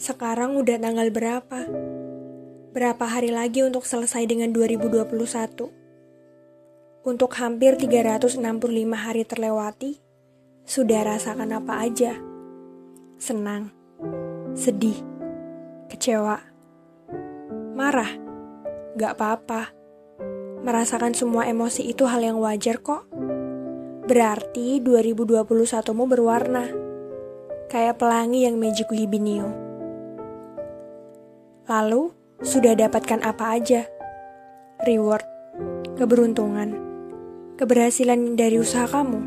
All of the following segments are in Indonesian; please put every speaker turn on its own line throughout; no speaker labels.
Sekarang udah tanggal berapa? Berapa hari lagi untuk selesai dengan 2021? Untuk hampir 365 hari terlewati, sudah rasakan apa aja? Senang, sedih, kecewa, marah, gak apa-apa. Merasakan semua emosi itu hal yang wajar kok. Berarti 2021mu berwarna. Kayak pelangi yang Magic Hibinio. Lalu, sudah dapatkan apa aja? Reward, keberuntungan, keberhasilan dari usaha kamu?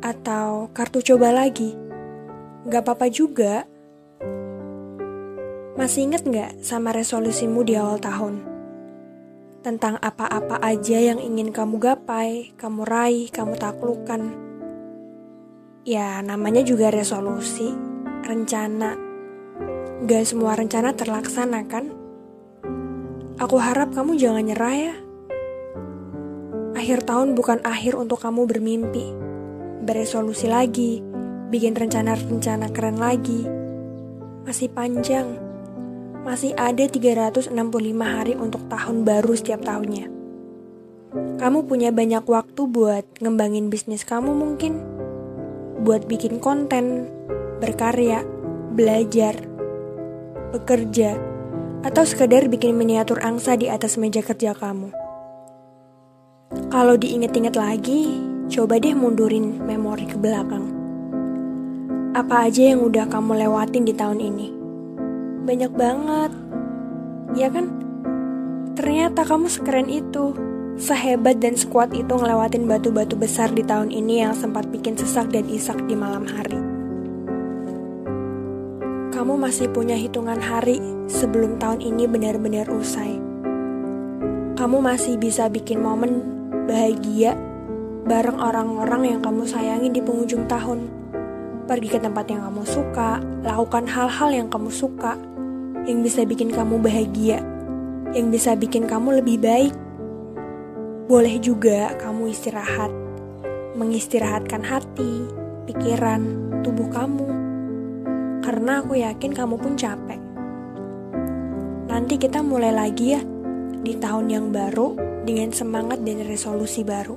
Atau kartu coba lagi? Gak apa-apa juga. Masih inget gak sama resolusimu di awal tahun? tentang apa-apa aja yang ingin kamu gapai, kamu raih, kamu taklukkan. Ya, namanya juga resolusi, rencana. Gak semua rencana terlaksana kan? Aku harap kamu jangan nyerah ya. Akhir tahun bukan akhir untuk kamu bermimpi, beresolusi lagi, bikin rencana-rencana keren lagi. Masih panjang masih ada 365 hari untuk tahun baru setiap tahunnya. Kamu punya banyak waktu buat ngembangin bisnis kamu mungkin, buat bikin konten, berkarya, belajar, bekerja, atau sekedar bikin miniatur angsa di atas meja kerja kamu. Kalau diinget-inget lagi, coba deh mundurin memori ke belakang. Apa aja yang udah kamu lewatin di tahun ini? banyak banget. Ya kan? Ternyata kamu sekeren itu. Sehebat dan sekuat itu ngelewatin batu-batu besar di tahun ini yang sempat bikin sesak dan isak di malam hari. Kamu masih punya hitungan hari sebelum tahun ini benar-benar usai. Kamu masih bisa bikin momen bahagia bareng orang-orang yang kamu sayangi di penghujung tahun. Pergi ke tempat yang kamu suka, lakukan hal-hal yang kamu suka, yang bisa bikin kamu bahagia, yang bisa bikin kamu lebih baik. Boleh juga kamu istirahat, mengistirahatkan hati, pikiran, tubuh kamu. Karena aku yakin kamu pun capek. Nanti kita mulai lagi ya di tahun yang baru dengan semangat dan resolusi baru.